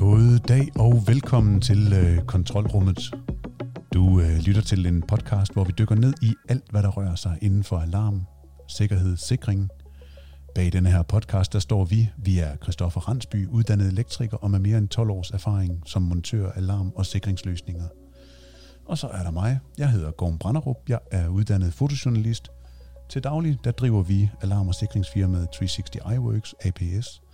God dag og velkommen til øh, Kontrolrummet. Du øh, lytter til en podcast, hvor vi dykker ned i alt, hvad der rører sig inden for alarm, sikkerhed, sikring. Bag denne her podcast, der står vi. Vi er Christoffer Ransby, uddannet elektriker og med mere end 12 års erfaring som montør, alarm og sikringsløsninger. Og så er der mig. Jeg hedder Gorm Branderup. Jeg er uddannet fotojournalist. Til daglig, der driver vi alarm- og sikringsfirmaet 360 iWorks APS –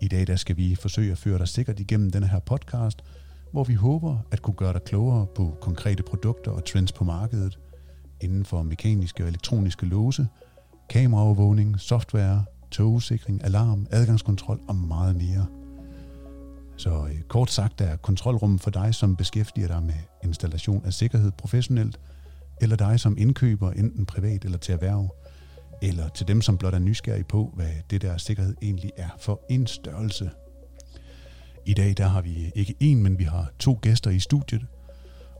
i dag der skal vi forsøge at føre dig sikkert igennem denne her podcast, hvor vi håber at kunne gøre dig klogere på konkrete produkter og trends på markedet inden for mekaniske og elektroniske låse, kameraovervågning, software, togsikring, alarm, adgangskontrol og meget mere. Så øh, kort sagt er kontrolrummet for dig, som beskæftiger dig med installation af sikkerhed professionelt, eller dig som indkøber enten privat eller til erhverv, eller til dem, som blot er nysgerrige på, hvad det der sikkerhed egentlig er for en størrelse. I dag der har vi ikke en, men vi har to gæster i studiet.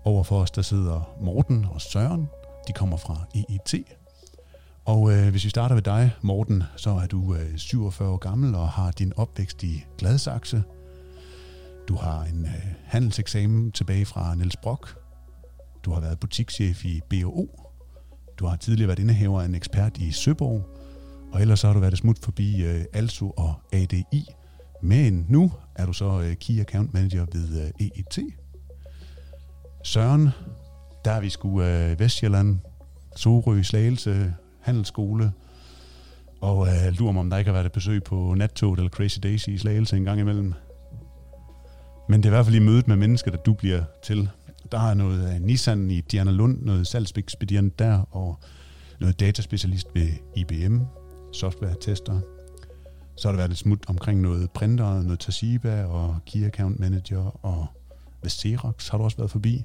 Overfor os der sidder Morten og Søren. De kommer fra EIT. Og øh, hvis vi starter ved dig, Morten, så er du øh, 47 år gammel og har din opvækst i Gladsaxe. Du har en øh, handelseksamen tilbage fra Niels Brock. Du har været butikschef i BO du har tidligere været indehaver af en ekspert i Søborg, og ellers så har du været smut forbi øh, Also og ADI. Men nu er du så øh, Key Account Manager ved øh, EIT. Søren, der er vi sgu øh, Vestjylland, Sorø, Slagelse, Handelsskole, og øh, lurer mig, om der ikke har været et besøg på Nattoget eller Crazy Daisy i Slagelse en gang imellem. Men det er i hvert fald i mødet med mennesker, der du bliver til. Der er noget af Nissan i Diana Lund, noget salgsekspedient der, og noget dataspecialist ved IBM, software-tester. Så har der været et smut omkring noget printer, noget Toshiba og Key Account Manager, og ved Xerox har du også været forbi.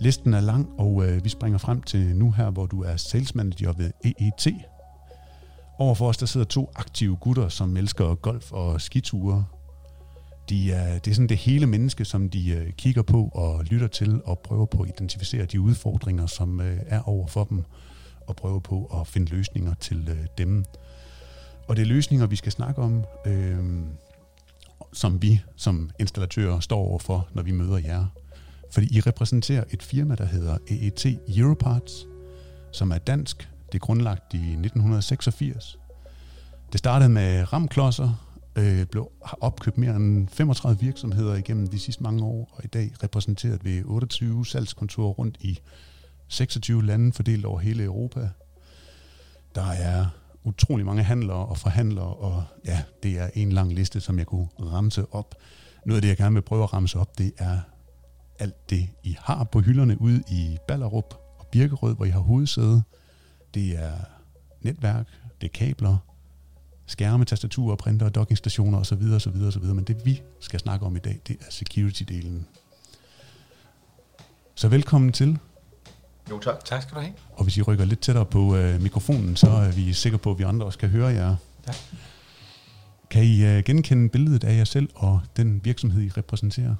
Listen er lang, og øh, vi springer frem til nu her, hvor du er sales manager ved EET. Overfor os der sidder to aktive gutter, som elsker golf og skiture, de er, det er sådan det hele menneske, som de øh, kigger på og lytter til og prøver på at identificere de udfordringer, som øh, er over for dem, og prøver på at finde løsninger til øh, dem. Og det er løsninger, vi skal snakke om, øh, som vi som installatører står overfor, når vi møder jer. Fordi I repræsenterer et firma, der hedder EET Europarts, som er dansk. Det er grundlagt i 1986. Det startede med ramklodser, øh, blev, har opkøbt mere end 35 virksomheder igennem de sidste mange år, og i dag repræsenteret ved 28 salgskontorer rundt i 26 lande fordelt over hele Europa. Der er utrolig mange handlere og forhandlere, og ja, det er en lang liste, som jeg kunne ramse op. Noget af det, jeg gerne vil prøve at ramse op, det er alt det, I har på hylderne ude i Ballerup og Birkerød, hvor I har hovedsæde. Det er netværk, det er kabler, skærme, tastaturer, printer, dockingstationer osv. osv. osv. Men det vi skal snakke om i dag, det er security-delen. Så velkommen til. Jo tak. Tak skal du have. Og hvis I rykker lidt tættere på øh, mikrofonen, så er vi sikre på, at vi andre også kan høre jer. Ja. Kan I øh, genkende billedet af jer selv og den virksomhed, I repræsenterer?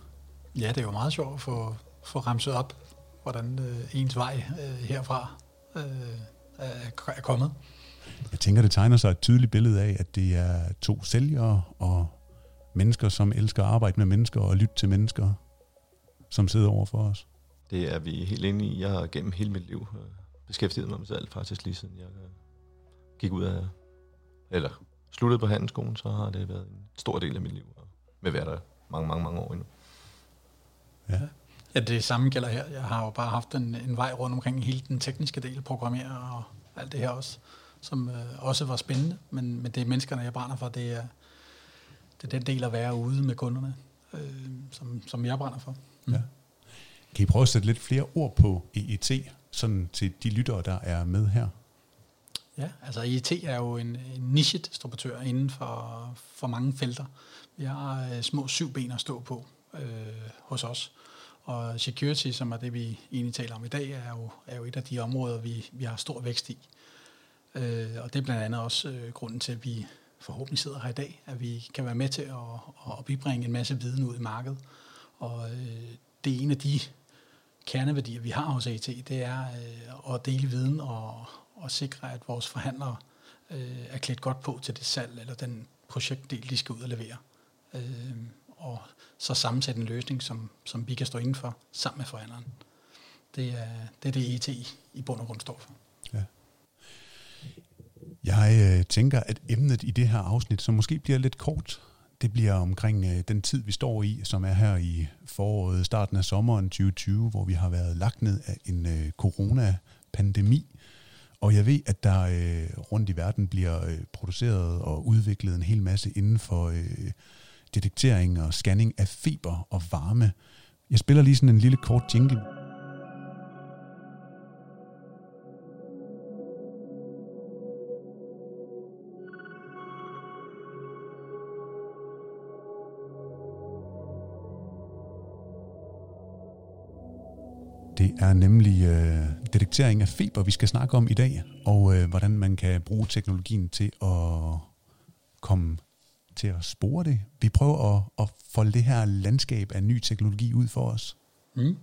Ja, det er jo meget sjovt at få, få ramset op, hvordan øh, ens vej øh, herfra øh, er kommet. Jeg tænker, det tegner sig et tydeligt billede af, at det er to sælgere og mennesker, som elsker at arbejde med mennesker og lytte til mennesker, som sidder over for os. Det er vi helt inde i. Jeg har gennem hele mit liv øh, beskæftiget mig med selv, faktisk lige siden jeg øh, gik ud af, eller sluttede på handelsskolen, så har det været en stor del af mit liv, og med være der mange, mange, mange år endnu. Ja. Ja, det samme gælder her. Jeg har jo bare haft en, en vej rundt omkring hele den tekniske del, programmere og alt det her også som øh, også var spændende, men, men det er menneskerne, jeg brænder for. Det er, det er den del at være ude med kunderne, øh, som, som jeg brænder for. Mm. Ja. Kan I prøve at sætte lidt flere ord på EET, sådan til de lyttere, der er med her? Ja, altså EET er jo en, en nichet distributør inden for, for mange felter. Vi har øh, små syv ben at stå på øh, hos os. Og security, som er det, vi egentlig taler om i dag, er jo, er jo et af de områder, vi, vi har stor vækst i. Øh, Øh, og det er blandt andet også øh, grunden til, at vi forhåbentlig sidder her i dag, at vi kan være med til at, at bibringe en masse viden ud i markedet. Og øh, det er en af de kerneværdier, vi har hos AT, det er øh, at dele viden og, og sikre, at vores forhandlere øh, er klædt godt på til det salg eller den projektdel, de skal ud og levere. Øh, og så sammensætte en løsning, som, som vi kan stå indenfor sammen med forhandleren. Det er det, er det ET i bund og grund står for. Jeg øh, tænker, at emnet i det her afsnit, som måske bliver lidt kort, det bliver omkring øh, den tid, vi står i, som er her i foråret, starten af sommeren 2020, hvor vi har været lagt ned af en øh, coronapandemi. Og jeg ved, at der øh, rundt i verden bliver øh, produceret og udviklet en hel masse inden for øh, detektering og scanning af feber og varme. Jeg spiller lige sådan en lille kort jingle. Er nemlig øh, detektering af feber, vi skal snakke om i dag, og øh, hvordan man kan bruge teknologien til at komme til at spore det. Vi prøver at, at folde det her landskab af ny teknologi ud for os. Mm.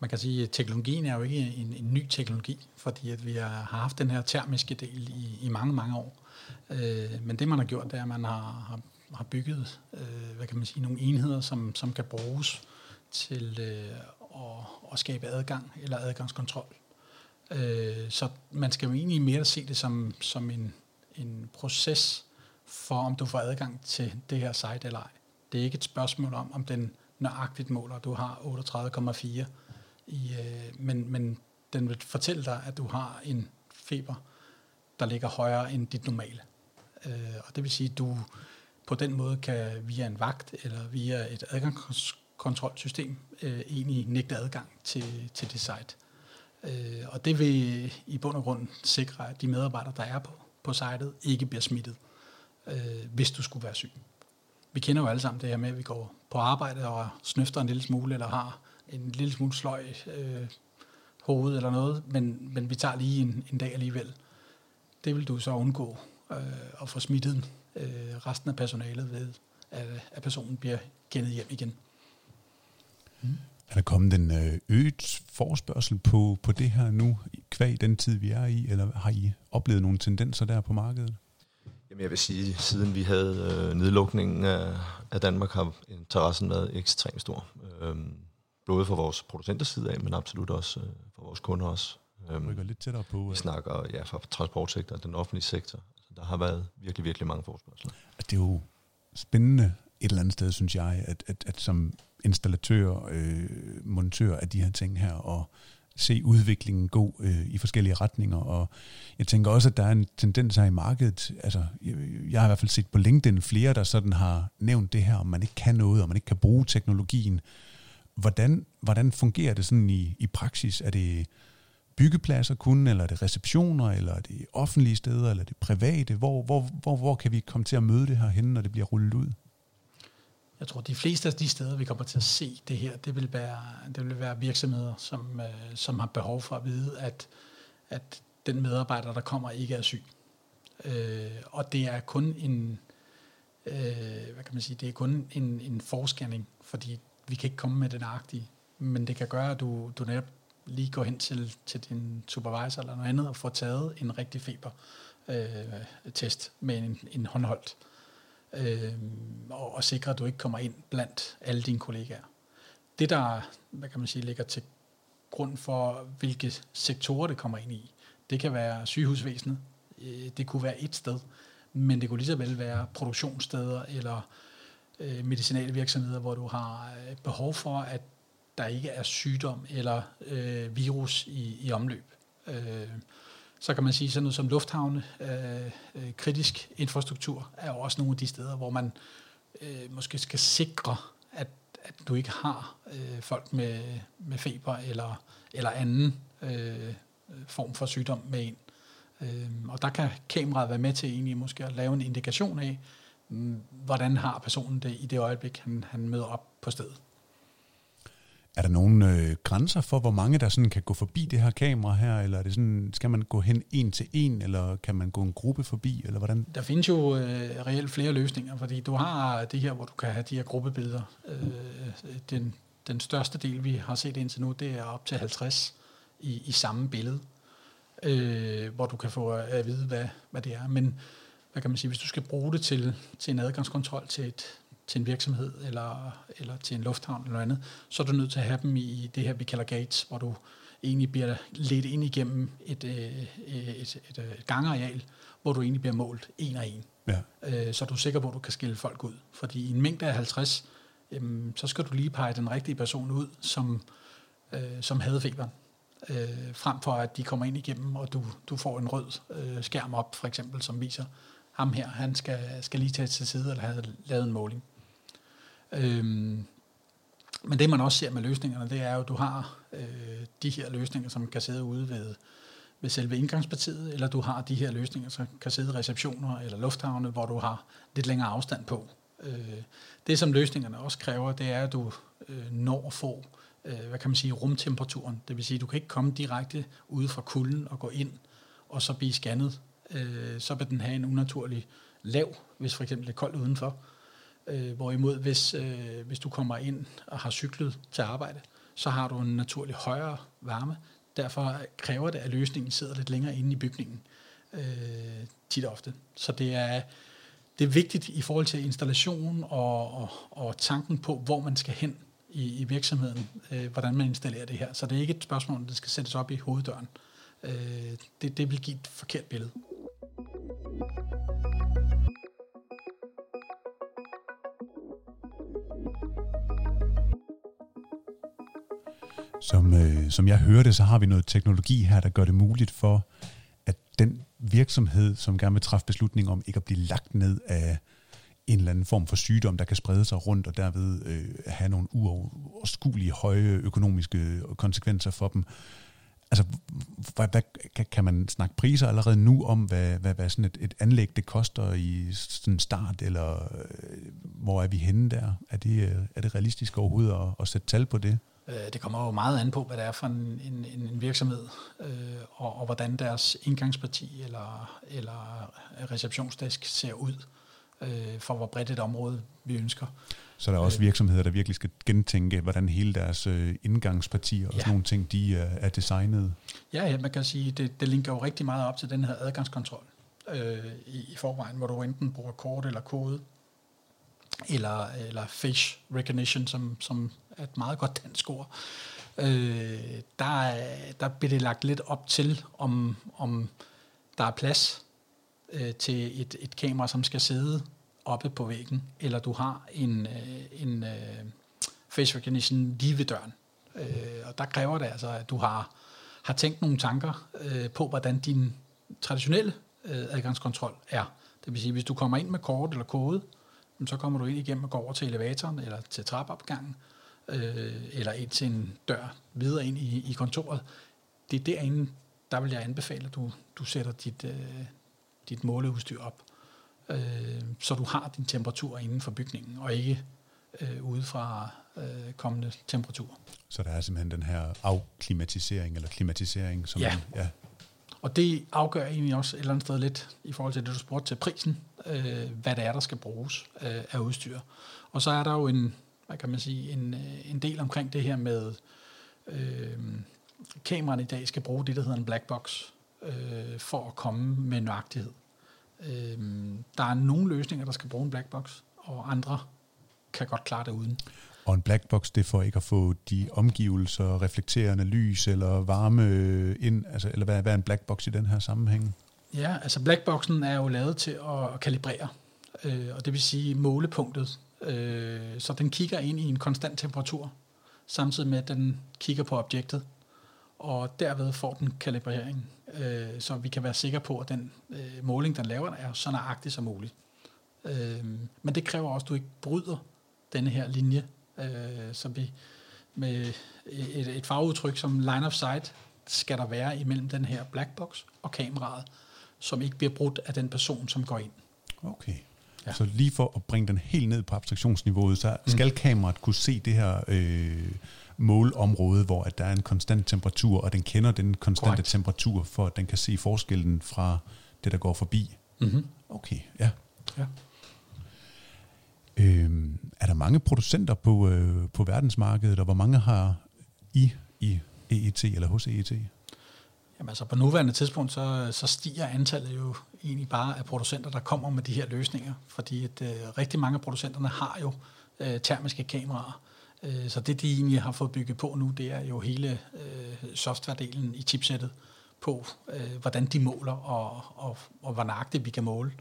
Man kan sige, at teknologien er jo ikke en, en ny teknologi, fordi at vi har haft den her termiske del i, i mange, mange år. Øh, men det man har gjort, det er, at man har, har, har bygget øh, hvad kan man sige, nogle enheder, som, som kan bruges til øh, at, at skabe adgang eller adgangskontrol. Øh, så man skal jo egentlig mere se det som, som en, en proces for, om du får adgang til det her site eller ej. Det er ikke et spørgsmål om, om den nøjagtigt måler, du har 38,4 i, øh, men, men den vil fortælle dig, at du har en feber, der ligger højere end dit normale. Øh, og det vil sige, at du på den måde kan via en vagt eller via et adgangskontrol kontrolsystem øh, egentlig nægte adgang til, til det site. Øh, og det vil i bund og grund sikre, at de medarbejdere, der er på, på sitet, ikke bliver smittet, øh, hvis du skulle være syg. Vi kender jo alle sammen det her med, at vi går på arbejde og snøfter en lille smule, eller har en lille smule sløj øh, hoved eller noget, men, men vi tager lige en, en dag alligevel. Det vil du så undgå øh, at få smittet øh, resten af personalet ved, at, at personen bliver gennet hjem igen. Mm. Er der kommet en øh, øget forspørgsel på, på det her nu, kvæg den tid, vi er i, eller har I oplevet nogle tendenser der på markedet? Jamen jeg vil sige, siden vi havde øh, nedlukningen af, af Danmark, har interessen været ekstremt stor. Øhm, både for vores producenters side af, men absolut også øh, for vores kunder også. Øhm, Rykker lidt tættere på. Vi øh. snakker ja, fra transportsektoren, den offentlige sektor. Så der har været virkelig, virkelig mange forspørgseler. Det er jo spændende et eller andet sted, synes jeg, at, at, at som installatør, øh, montør af de her ting her, og se udviklingen gå øh, i forskellige retninger. Og jeg tænker også, at der er en tendens her i markedet. Altså, jeg, jeg har i hvert fald set på LinkedIn flere, der sådan har nævnt det her, om man ikke kan noget, og man ikke kan bruge teknologien. Hvordan, hvordan fungerer det sådan i, i praksis? Er det byggepladser kun, eller er det receptioner, eller er det offentlige steder, eller er det private? Hvor, hvor, hvor, hvor kan vi komme til at møde det her henne, når det bliver rullet ud? Jeg tror, de fleste af de steder, vi kommer til at se det her, det vil være, det vil være virksomheder, som, øh, som har behov for at vide, at, at den medarbejder, der kommer, ikke er syg. Øh, og det er kun en, øh, hvad kan man sige, det er kun en, en forscanning, fordi vi kan ikke komme med den agtige, men det kan gøre, at du, du netop lige går hen til, til din supervisor eller noget andet og får taget en rigtig feber øh, test med en, en håndholdt øh, Øhm, og, og sikre, at du ikke kommer ind blandt alle dine kollegaer. Det, der hvad kan man sige, ligger til grund for, hvilke sektorer det kommer ind i, det kan være sygehusvæsenet, øh, det kunne være et sted, men det kunne lige så vel være produktionssteder eller øh, medicinale virksomheder, hvor du har øh, behov for, at der ikke er sygdom eller øh, virus i, i omløb. Øh, så kan man sige sådan noget som lufthavne, øh, øh, kritisk infrastruktur, er jo også nogle af de steder, hvor man øh, måske skal sikre, at, at du ikke har øh, folk med, med feber eller, eller anden øh, form for sygdom med ind. Øh, og der kan kameraet være med til egentlig måske at lave en indikation af, mm, hvordan har personen det i det øjeblik, han, han møder op på stedet. Er der nogle øh, grænser for, hvor mange der sådan kan gå forbi det her kamera her, eller er det sådan, skal man gå hen en til en, eller kan man gå en gruppe forbi, eller hvordan? Der findes jo øh, reelt flere løsninger, fordi du har det her, hvor du kan have de her gruppebilleder. Øh, den, den største del, vi har set indtil nu, det er op til 50 i, i samme billede, øh, hvor du kan få at, at vide, hvad, hvad det er. Men hvad kan man sige, hvis du skal bruge det til, til en adgangskontrol til et, til en virksomhed eller, eller til en lufthavn eller noget andet, så er du nødt til at have dem i det her, vi kalder gates, hvor du egentlig bliver ledt ind igennem et, et, et, et, et gangareal, hvor du egentlig bliver målt en og en. Ja. Øh, så er du sikker på, at du kan skille folk ud. Fordi i en mængde af 50, jamen, så skal du lige pege den rigtige person ud, som, øh, som havde feberen. Øh, frem for at de kommer ind igennem, og du, du får en rød øh, skærm op, for eksempel, som viser, ham her, han skal, skal lige tage til side, eller have lavet en måling. Øhm, men det man også ser med løsningerne, det er jo, at du har øh, de her løsninger, som kan sidde ude ved, ved selve indgangspartiet, eller du har de her løsninger, som kan sidde i receptioner eller lufthavne, hvor du har lidt længere afstand på. Øh, det, som løsningerne også kræver, det er, at du øh, når at få øh, hvad kan man sige, rumtemperaturen. Det vil sige, at du kan ikke komme direkte ude fra kulden og gå ind, og så blive scannet. Øh, så vil den have en unaturlig lav, hvis for eksempel det er koldt udenfor. Øh, hvorimod, hvis, øh, hvis du kommer ind og har cyklet til arbejde, så har du en naturlig højere varme. Derfor kræver det, at løsningen sidder lidt længere inde i bygningen øh, tit og ofte. Så det er, det er vigtigt i forhold til installation og, og, og tanken på, hvor man skal hen i, i virksomheden, øh, hvordan man installerer det her. Så det er ikke et spørgsmål, der skal sættes op i hoveddøren. Øh, det, det vil give et forkert billede. Øh, som jeg hørte, så har vi noget teknologi her, der gør det muligt for, at den virksomhed, som gerne vil træffe beslutning om ikke at blive lagt ned af en eller anden form for sygdom, der kan sprede sig rundt og derved øh, have nogle uoverskuelige høje økonomiske konsekvenser for dem. Altså, hvad, hvad, kan man snakke priser allerede nu om, hvad, hvad, hvad sådan et, et anlæg det koster i sådan start, eller øh, hvor er vi henne der? Er det, øh, er det realistisk overhovedet at, at sætte tal på det? Øh, det kommer jo meget an på, hvad det er for en, en, en virksomhed, øh, og, og hvordan deres indgangsparti eller, eller receptionsdesk ser ud, øh, for hvor bredt et område vi ønsker. Så der er også virksomheder, der virkelig skal gentænke, hvordan hele deres øh, indgangspartier og ja. sådan nogle ting, de er, er designet. Ja, ja, man kan sige, det, det linker jo rigtig meget op til den her adgangskontrol øh, i, i forvejen, hvor du enten bruger kort eller kode, eller, eller face recognition, som, som er et meget godt dansk ord. Øh, der, der bliver det lagt lidt op til, om, om der er plads øh, til et, et kamera, som skal sidde oppe på væggen, eller du har en, øh, en øh, face recognition lige ved døren. Øh, og der kræver det altså, at du har, har tænkt nogle tanker øh, på, hvordan din traditionelle øh, adgangskontrol er. Det vil sige, hvis du kommer ind med kort eller kode, så kommer du ind igennem og går over til elevatoren eller til trappeopgangen, øh, eller ind til en dør videre ind i, i kontoret. Det er derinde, der vil jeg anbefale, at du, du sætter dit, øh, dit måleudstyr op øh, så du har din temperatur inden for bygningen, og ikke øh, ude fra øh, kommende temperatur. Så der er simpelthen den her afklimatisering, eller klimatisering, som ja. Man, ja. Og det afgør egentlig også et eller andet sted lidt, i forhold til det, du spurgte til prisen, øh, hvad det er, der skal bruges øh, af udstyr. Og så er der jo en, hvad kan man sige, en, øh, en del omkring det her med, øh, kameraerne i dag skal bruge det, der hedder en black box, øh, for at komme med nøjagtighed. Øh, der er nogle løsninger, der skal bruge en black box, og andre kan godt klare det uden. Og en black box, det er for ikke at få de omgivelser, reflekterende lys eller varme øh, ind, altså, eller hvad, hvad er en black box i den her sammenhæng? Ja, altså blackboxen er jo lavet til at kalibrere, øh, og det vil sige målepunktet. Øh, så den kigger ind i en konstant temperatur, samtidig med at den kigger på objektet, og derved får den kalibrering øh, så vi kan være sikre på, at den øh, måling, den laver, er så nøjagtig som muligt. Øh, men det kræver også, at du ikke bryder denne her linje, øh, som vi med et, et farveudtryk som line of sight skal der være imellem den her black box og kameraet, som ikke bliver brudt af den person, som går ind. Okay. Ja. Så lige for at bringe den helt ned på abstraktionsniveauet, så skal mm. kameraet kunne se det her øh, målområde, hvor at der er en konstant temperatur, og den kender den konstante Correct. temperatur, for at den kan se forskellen fra det, der går forbi. Mm-hmm. Okay, ja. ja. Øhm, er der mange producenter på, øh, på verdensmarkedet, og hvor mange har I i EET eller hos EET? Jamen altså på nuværende tidspunkt, så, så stiger antallet jo egentlig bare af producenter, der kommer med de her løsninger, fordi at, øh, rigtig mange af producenterne har jo øh, termiske kameraer, øh, så det de egentlig har fået bygget på nu, det er jo hele øh, softwaredelen i chipsættet på, øh, hvordan de måler og, og, og hvor nøjagtigt vi kan måle.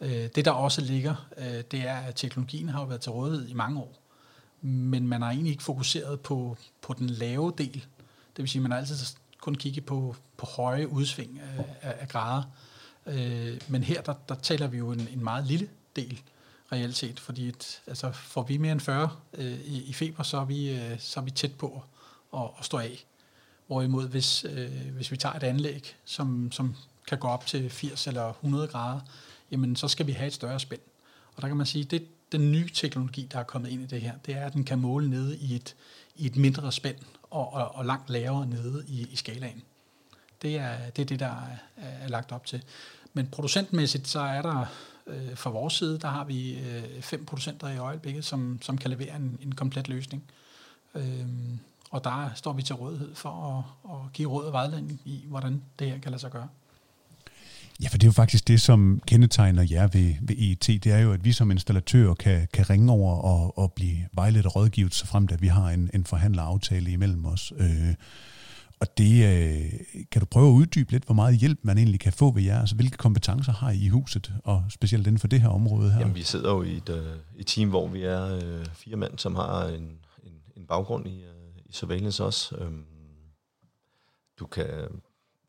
Øh, det der også ligger, øh, det er, at teknologien har jo været til rådighed i mange år, men man har egentlig ikke fokuseret på, på den lave del. Det vil sige, at man har altid kun kigge på, på høje udsving af, af, af grader. Øh, men her, der, der taler vi jo en, en meget lille del reelt set, fordi et, altså, får vi mere end 40 øh, i, i feber, så er, vi, øh, så er vi tæt på at, at stå af. Hvorimod, hvis, øh, hvis vi tager et anlæg, som, som kan gå op til 80 eller 100 grader, jamen så skal vi have et større spænd. Og der kan man sige, det den nye teknologi, der er kommet ind i det her, det er, at den kan måle nede i et, i et mindre spænd og, og, og langt lavere nede i, i skalaen. Det er, det er det, der er, er lagt op til. Men producentmæssigt, så er der øh, fra vores side, der har vi øh, fem producenter i øjeblikket, som, som kan levere en, en komplet løsning. Øh, og der står vi til rådighed for at, at give råd og vejledning i, hvordan det her kan lade sig gøre. Ja, for det er jo faktisk det, som kendetegner jer ved, ved EET. Det er jo, at vi som installatører kan, kan ringe over og, og blive vejledt og rådgivet, så frem at vi har en, en forhandleraftale imellem os. Øh, og det øh, kan du prøve at uddybe lidt, hvor meget hjælp man egentlig kan få ved jer? Altså, hvilke kompetencer har I i huset, og specielt inden for det her område her? Jamen, vi sidder jo i et, øh, et team, hvor vi er øh, fire mænd, som har en, en, en baggrund i, øh, i surveillance også. Um, du kan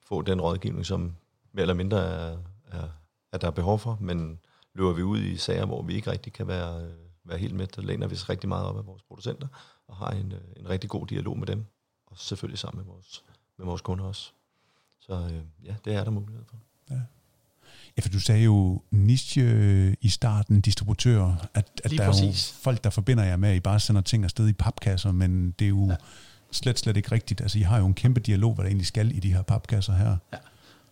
få den rådgivning, som mere eller mindre er, er, er der er behov for, men løber vi ud i sager, hvor vi ikke rigtig kan være, være helt med, der læner vi os rigtig meget op af vores producenter, og har en, en rigtig god dialog med dem, og selvfølgelig sammen med vores, med vores kunder også. Så øh, ja, det er der mulighed for. Ja. Ja, for du sagde jo niche i starten, distributører, at, at der præcis. er jo folk, der forbinder jer med, at I bare sender ting afsted i papkasser, men det er jo ja. slet, slet ikke rigtigt. Altså, I har jo en kæmpe dialog, hvad der egentlig skal i de her papkasser her. Ja.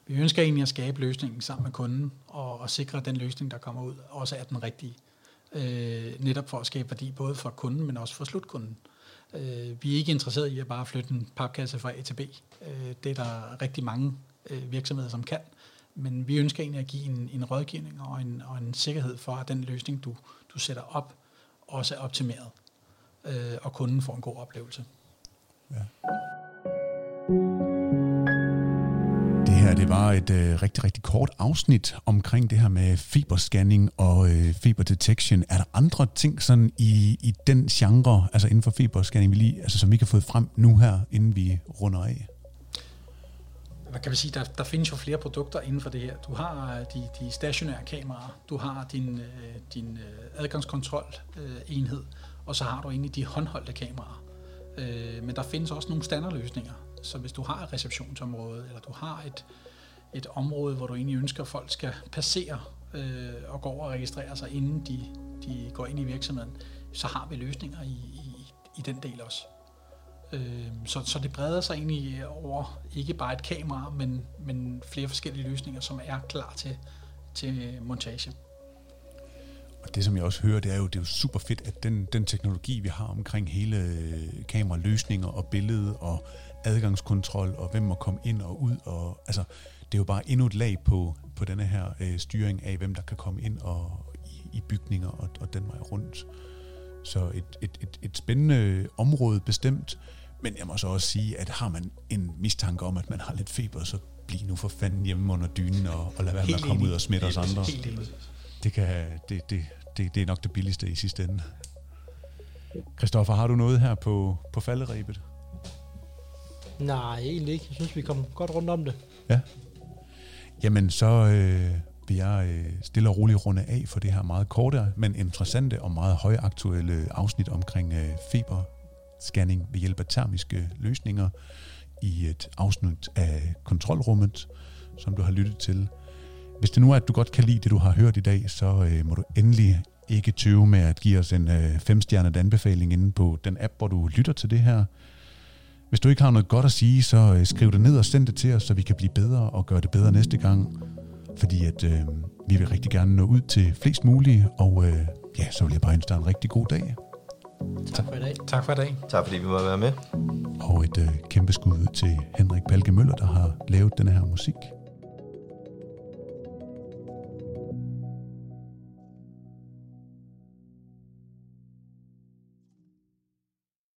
Vi ønsker egentlig at skabe løsningen sammen med kunden, og, og sikre, at den løsning, der kommer ud, også er den rigtige. Øh, netop for at skabe værdi, både for kunden, men også for slutkunden. Øh, vi er ikke interesseret i at bare flytte en papkasse fra A til B. Øh, det er der rigtig mange øh, virksomheder, som kan. Men vi ønsker egentlig at give en, en rådgivning og en, og en sikkerhed for, at den løsning, du, du sætter op, også er optimeret, øh, og kunden får en god oplevelse. Ja. Det var et øh, rigtig, rigtig kort afsnit omkring det her med fiberscanning og øh, fiberdetection. Er der andre ting sådan i, i den genre, altså inden for fiberscanning, vi lige, altså, som vi kan få frem nu her, inden vi runder af? Hvad kan vi sige? Der, der findes jo flere produkter inden for det her. Du har øh, de, de stationære kameraer, du har din, øh, din øh, adgangskontrol-enhed, øh, og så har du egentlig de håndholdte kameraer. Øh, men der findes også nogle standardløsninger, så hvis du har et receptionsområde, eller du har et, et område, hvor du egentlig ønsker, at folk skal passere øh, og gå over og registrere sig, inden de, de går ind i virksomheden, så har vi løsninger i, i, i den del også. Øh, så, så det breder sig egentlig over ikke bare et kamera, men, men flere forskellige løsninger, som er klar til, til montage. Og det, som jeg også hører, det er jo, det er jo super fedt, at den, den teknologi, vi har omkring hele øh, kameraløsninger og billede og adgangskontrol, og hvem må komme ind og ud, og altså, det er jo bare endnu et lag på, på denne her øh, styring af, hvem der kan komme ind og i, i bygninger og, og den vej rundt. Så et, et, et, et spændende område bestemt, men jeg må så også sige, at har man en mistanke om, at man har lidt feber, så bliv nu for fanden hjemme under dynen og, og lad være med at komme ud og smitte os andre. Det, kan, det, det, det, det er nok det billigste i sidste ende. Christoffer, har du noget her på, på falderæbet? Nej, egentlig ikke. Jeg synes, vi kom godt rundt om det. Ja. Jamen, så øh, vil jeg øh, stille og roligt runde af for det her meget korte, men interessante og meget højaktuelle afsnit omkring øh, feberscanning ved hjælp af termiske løsninger i et afsnit af kontrolrummet, som du har lyttet til. Hvis det nu er, at du godt kan lide det, du har hørt i dag, så øh, må du endelig ikke tøve med at give os en øh, femstjernet anbefaling inde på den app, hvor du lytter til det her. Hvis du ikke har noget godt at sige, så øh, skriv det ned og send det til os, så vi kan blive bedre og gøre det bedre næste gang. Fordi at øh, vi vil rigtig gerne nå ud til flest mulige, og øh, ja, så vil jeg bare ønske dig en rigtig god dag. Tak for i dag. Tak for i dag. Tak fordi vi må være med. Og et øh, kæmpe skud til Henrik Palke Møller, der har lavet denne her musik.